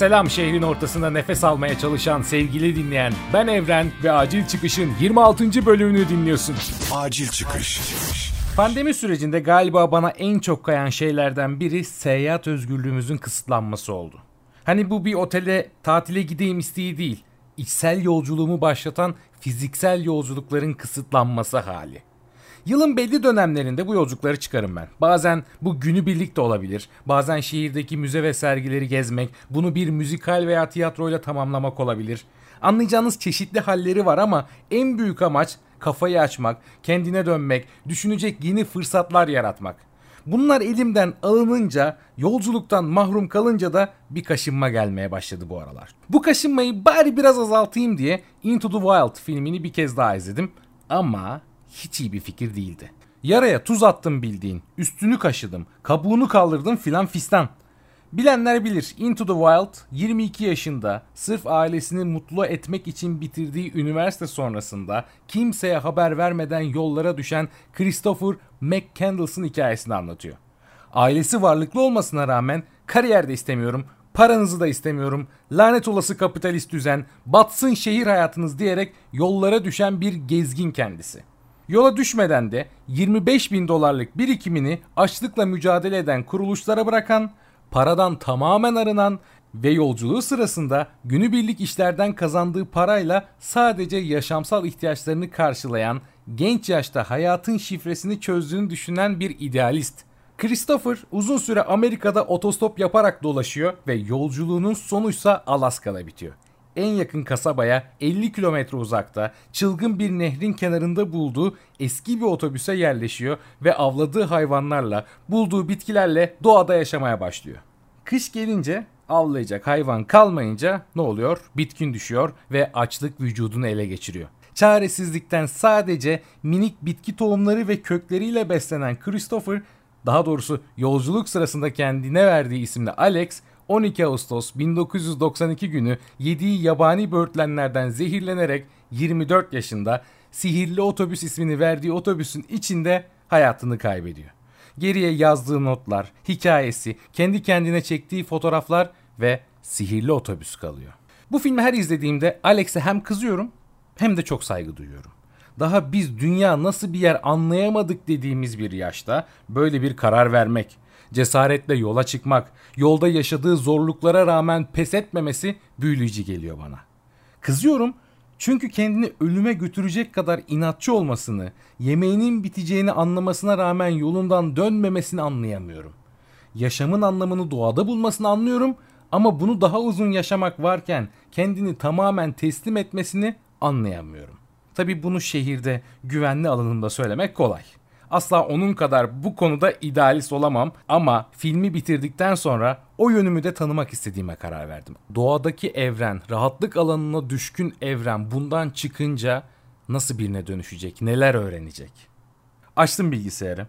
Selam şehrin ortasında nefes almaya çalışan sevgili dinleyen ben Evren ve Acil Çıkış'ın 26. bölümünü dinliyorsun. Acil çıkış. Pandemi sürecinde galiba bana en çok kayan şeylerden biri seyahat özgürlüğümüzün kısıtlanması oldu. Hani bu bir otele tatile gideyim isteği değil, içsel yolculuğumu başlatan fiziksel yolculukların kısıtlanması hali. Yılın belli dönemlerinde bu yolculukları çıkarım ben. Bazen bu günübirlik de olabilir. Bazen şehirdeki müze ve sergileri gezmek, bunu bir müzikal veya tiyatroyla tamamlamak olabilir. Anlayacağınız çeşitli halleri var ama en büyük amaç kafayı açmak, kendine dönmek, düşünecek yeni fırsatlar yaratmak. Bunlar elimden alınınca, yolculuktan mahrum kalınca da bir kaşınma gelmeye başladı bu aralar. Bu kaşınmayı bari biraz azaltayım diye Into the Wild filmini bir kez daha izledim. Ama hiç iyi bir fikir değildi. Yaraya tuz attım bildiğin, üstünü kaşıdım, kabuğunu kaldırdım filan fistan. Bilenler bilir Into the Wild 22 yaşında sırf ailesini mutlu etmek için bitirdiği üniversite sonrasında kimseye haber vermeden yollara düşen Christopher McCandless'ın hikayesini anlatıyor. Ailesi varlıklı olmasına rağmen kariyer de istemiyorum, paranızı da istemiyorum, lanet olası kapitalist düzen, batsın şehir hayatınız diyerek yollara düşen bir gezgin kendisi. Yola düşmeden de 25 bin dolarlık birikimini açlıkla mücadele eden kuruluşlara bırakan, paradan tamamen arınan ve yolculuğu sırasında günübirlik işlerden kazandığı parayla sadece yaşamsal ihtiyaçlarını karşılayan, genç yaşta hayatın şifresini çözdüğünü düşünen bir idealist. Christopher uzun süre Amerika'da otostop yaparak dolaşıyor ve yolculuğunun sonuysa Alaska'da bitiyor en yakın kasabaya 50 kilometre uzakta çılgın bir nehrin kenarında bulduğu eski bir otobüse yerleşiyor ve avladığı hayvanlarla, bulduğu bitkilerle doğada yaşamaya başlıyor. Kış gelince avlayacak hayvan kalmayınca ne oluyor? Bitkin düşüyor ve açlık vücudunu ele geçiriyor. Çaresizlikten sadece minik bitki tohumları ve kökleriyle beslenen Christopher, daha doğrusu yolculuk sırasında kendine verdiği isimle Alex, 12 Ağustos 1992 günü yediği yabani böğürtlenlerden zehirlenerek 24 yaşında Sihirli Otobüs ismini verdiği otobüsün içinde hayatını kaybediyor. Geriye yazdığı notlar, hikayesi, kendi kendine çektiği fotoğraflar ve Sihirli Otobüs kalıyor. Bu filmi her izlediğimde Alex'e hem kızıyorum hem de çok saygı duyuyorum. Daha biz dünya nasıl bir yer anlayamadık dediğimiz bir yaşta böyle bir karar vermek, cesaretle yola çıkmak, yolda yaşadığı zorluklara rağmen pes etmemesi büyüleyici geliyor bana. Kızıyorum çünkü kendini ölüme götürecek kadar inatçı olmasını, yemeğinin biteceğini anlamasına rağmen yolundan dönmemesini anlayamıyorum. Yaşamın anlamını doğada bulmasını anlıyorum ama bunu daha uzun yaşamak varken kendini tamamen teslim etmesini anlayamıyorum. Tabi bunu şehirde güvenli alanında söylemek kolay. Asla onun kadar bu konuda idealist olamam ama filmi bitirdikten sonra o yönümü de tanımak istediğime karar verdim. Doğadaki evren, rahatlık alanına düşkün evren bundan çıkınca nasıl birine dönüşecek, neler öğrenecek? Açtım bilgisayarı.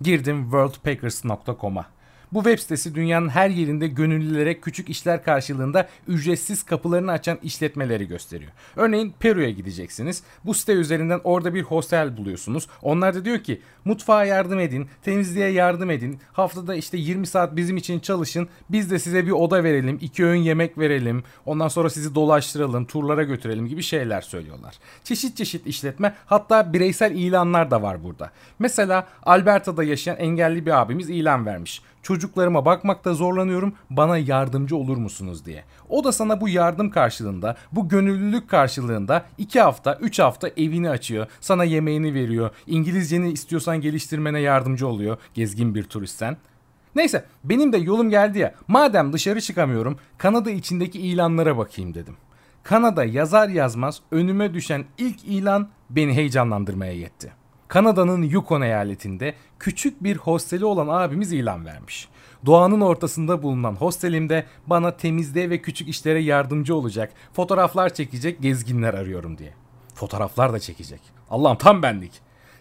Girdim worldpackers.com'a. Bu web sitesi dünyanın her yerinde gönüllülere küçük işler karşılığında ücretsiz kapılarını açan işletmeleri gösteriyor. Örneğin Peru'ya gideceksiniz. Bu site üzerinden orada bir hostel buluyorsunuz. Onlar da diyor ki mutfağa yardım edin, temizliğe yardım edin. Haftada işte 20 saat bizim için çalışın. Biz de size bir oda verelim, iki öğün yemek verelim. Ondan sonra sizi dolaştıralım, turlara götürelim gibi şeyler söylüyorlar. Çeşit çeşit işletme hatta bireysel ilanlar da var burada. Mesela Alberta'da yaşayan engelli bir abimiz ilan vermiş çocuklarıma bakmakta zorlanıyorum bana yardımcı olur musunuz diye. O da sana bu yardım karşılığında bu gönüllülük karşılığında 2 hafta 3 hafta evini açıyor sana yemeğini veriyor İngilizceni istiyorsan geliştirmene yardımcı oluyor gezgin bir turistsen. Neyse benim de yolum geldi ya madem dışarı çıkamıyorum Kanada içindeki ilanlara bakayım dedim. Kanada yazar yazmaz önüme düşen ilk ilan beni heyecanlandırmaya yetti. Kanada'nın Yukon eyaletinde küçük bir hosteli olan abimiz ilan vermiş. Doğanın ortasında bulunan hostelimde bana temizliğe ve küçük işlere yardımcı olacak, fotoğraflar çekecek gezginler arıyorum diye. Fotoğraflar da çekecek. Allah'ım tam benlik.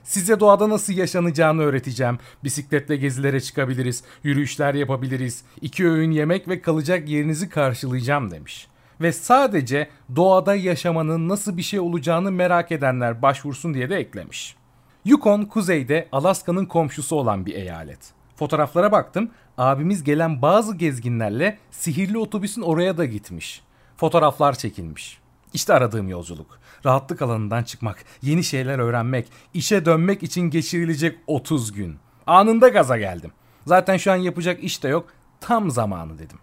Size doğada nasıl yaşanacağını öğreteceğim. Bisikletle gezilere çıkabiliriz, yürüyüşler yapabiliriz. iki öğün yemek ve kalacak yerinizi karşılayacağım demiş. Ve sadece doğada yaşamanın nasıl bir şey olacağını merak edenler başvursun diye de eklemiş. Yukon kuzeyde Alaska'nın komşusu olan bir eyalet. Fotoğraflara baktım. Abimiz gelen bazı gezginlerle sihirli otobüsün oraya da gitmiş. Fotoğraflar çekilmiş. İşte aradığım yolculuk. Rahatlık alanından çıkmak, yeni şeyler öğrenmek, işe dönmek için geçirilecek 30 gün. Anında gaza geldim. Zaten şu an yapacak iş de yok. Tam zamanı dedim.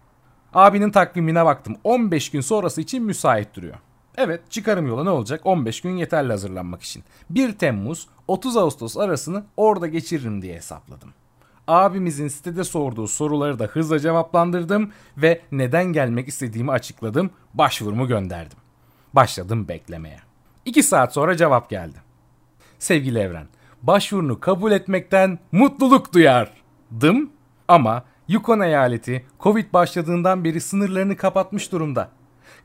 Abinin takvimine baktım. 15 gün sonrası için müsait duruyor. Evet çıkarım yola ne olacak? 15 gün yeterli hazırlanmak için. 1 Temmuz 30 Ağustos arasını orada geçiririm diye hesapladım. Abimizin sitede sorduğu soruları da hızla cevaplandırdım ve neden gelmek istediğimi açıkladım. Başvurumu gönderdim. Başladım beklemeye. 2 saat sonra cevap geldi. Sevgili Evren, başvurunu kabul etmekten mutluluk duyardım ama Yukon eyaleti Covid başladığından beri sınırlarını kapatmış durumda.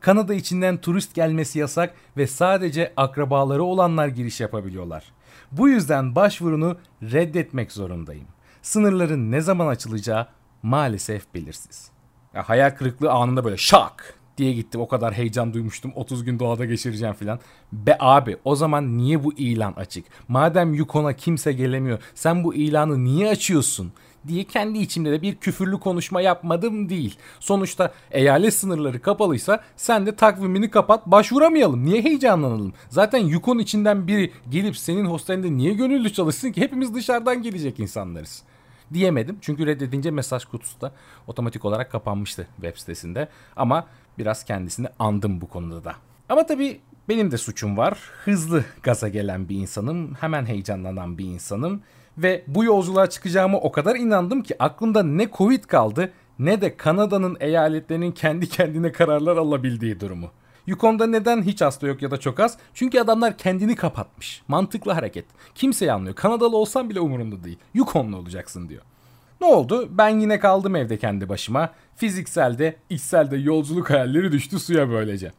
Kanada içinden turist gelmesi yasak ve sadece akrabaları olanlar giriş yapabiliyorlar. Bu yüzden başvurunu reddetmek zorundayım. Sınırların ne zaman açılacağı maalesef belirsiz. Ya hayal kırıklığı anında böyle şak diye gittim. O kadar heyecan duymuştum. 30 gün doğada geçireceğim filan. Be abi o zaman niye bu ilan açık? Madem Yukon'a kimse gelemiyor sen bu ilanı niye açıyorsun? diye kendi içimde de bir küfürlü konuşma yapmadım değil. Sonuçta eyalet sınırları kapalıysa sen de takvimini kapat başvuramayalım. Niye heyecanlanalım? Zaten Yukon içinden biri gelip senin hostelinde niye gönüllü çalışsın ki hepimiz dışarıdan gelecek insanlarız diyemedim. Çünkü reddedince mesaj kutusu da otomatik olarak kapanmıştı web sitesinde. Ama biraz kendisini andım bu konuda da. Ama tabii benim de suçum var. Hızlı gaza gelen bir insanım. Hemen heyecanlanan bir insanım. Ve bu yolculuğa çıkacağıma o kadar inandım ki aklımda ne Covid kaldı ne de Kanada'nın eyaletlerinin kendi kendine kararlar alabildiği durumu. Yukon'da neden hiç hasta yok ya da çok az? Çünkü adamlar kendini kapatmış. Mantıklı hareket. Kimseyi anlıyor. Kanadalı olsan bile umurunda değil. Yukonlu olacaksın diyor. Ne oldu? Ben yine kaldım evde kendi başıma. Fizikselde, içselde yolculuk hayalleri düştü suya böylece.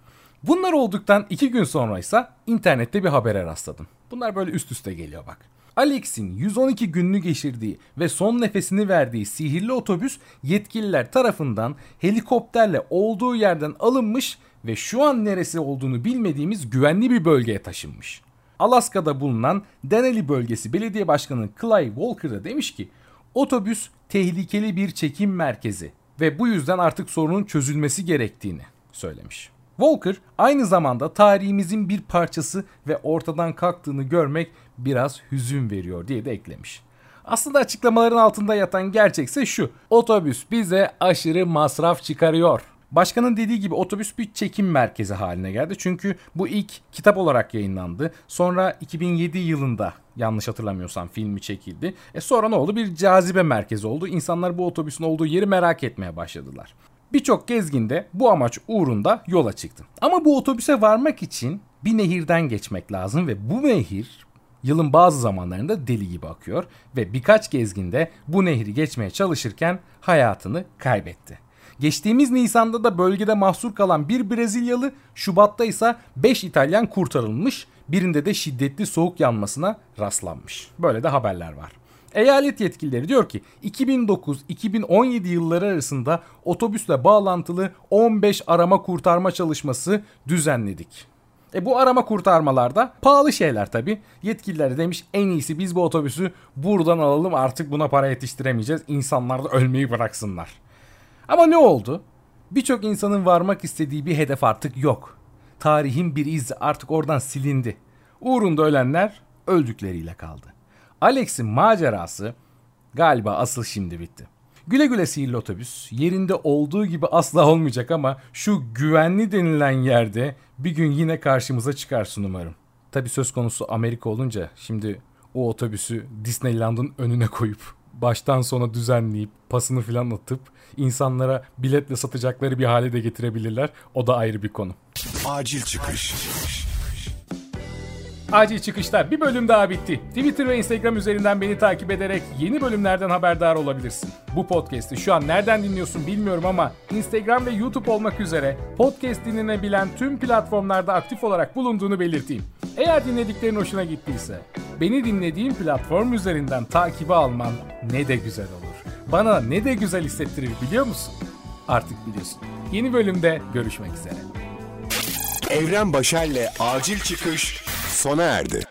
Bunlar olduktan iki gün sonra ise internette bir habere rastladım. Bunlar böyle üst üste geliyor bak. Alex'in 112 gününü geçirdiği ve son nefesini verdiği sihirli otobüs yetkililer tarafından helikopterle olduğu yerden alınmış ve şu an neresi olduğunu bilmediğimiz güvenli bir bölgeye taşınmış. Alaska'da bulunan Denali bölgesi belediye başkanı Clay Walker da demiş ki otobüs tehlikeli bir çekim merkezi ve bu yüzden artık sorunun çözülmesi gerektiğini söylemiş. Walker aynı zamanda tarihimizin bir parçası ve ortadan kalktığını görmek biraz hüzün veriyor diye de eklemiş. Aslında açıklamaların altında yatan gerçekse şu. Otobüs bize aşırı masraf çıkarıyor. Başkanın dediği gibi otobüs bir çekim merkezi haline geldi. Çünkü bu ilk kitap olarak yayınlandı. Sonra 2007 yılında yanlış hatırlamıyorsam filmi çekildi. E sonra ne oldu? Bir cazibe merkezi oldu. İnsanlar bu otobüsün olduğu yeri merak etmeye başladılar. Birçok gezgin de bu amaç uğrunda yola çıktı. Ama bu otobüse varmak için bir nehirden geçmek lazım ve bu nehir yılın bazı zamanlarında deli gibi akıyor ve birkaç gezgin de bu nehri geçmeye çalışırken hayatını kaybetti. Geçtiğimiz Nisan'da da bölgede mahsur kalan bir Brezilyalı, Şubat'ta ise 5 İtalyan kurtarılmış, birinde de şiddetli soğuk yanmasına rastlanmış. Böyle de haberler var. Eyalet yetkilileri diyor ki 2009-2017 yılları arasında otobüsle bağlantılı 15 arama kurtarma çalışması düzenledik. E bu arama kurtarmalarda pahalı şeyler tabi. Yetkililer demiş en iyisi biz bu otobüsü buradan alalım artık buna para yetiştiremeyeceğiz. İnsanlar da ölmeyi bıraksınlar. Ama ne oldu? Birçok insanın varmak istediği bir hedef artık yok. Tarihin bir izi artık oradan silindi. Uğrunda ölenler öldükleriyle kaldı. Alex'in macerası galiba asıl şimdi bitti. Güle güle sihirli otobüs yerinde olduğu gibi asla olmayacak ama şu güvenli denilen yerde bir gün yine karşımıza çıkarsın umarım. Tabi söz konusu Amerika olunca şimdi o otobüsü Disneyland'ın önüne koyup baştan sona düzenleyip pasını filan atıp insanlara biletle satacakları bir hale de getirebilirler. O da ayrı bir konu. Acil çıkış. Acil çıkışlar bir bölüm daha bitti. Twitter ve Instagram üzerinden beni takip ederek yeni bölümlerden haberdar olabilirsin. Bu podcast'i şu an nereden dinliyorsun bilmiyorum ama Instagram ve YouTube olmak üzere podcast dinlenebilen tüm platformlarda aktif olarak bulunduğunu belirteyim. Eğer dinlediklerin hoşuna gittiyse beni dinlediğin platform üzerinden takibi alman ne de güzel olur. Bana ne de güzel hissettirir biliyor musun? Artık biliyorsun. Yeni bölümde görüşmek üzere. Evren Başer'le acil çıkış sona erdi.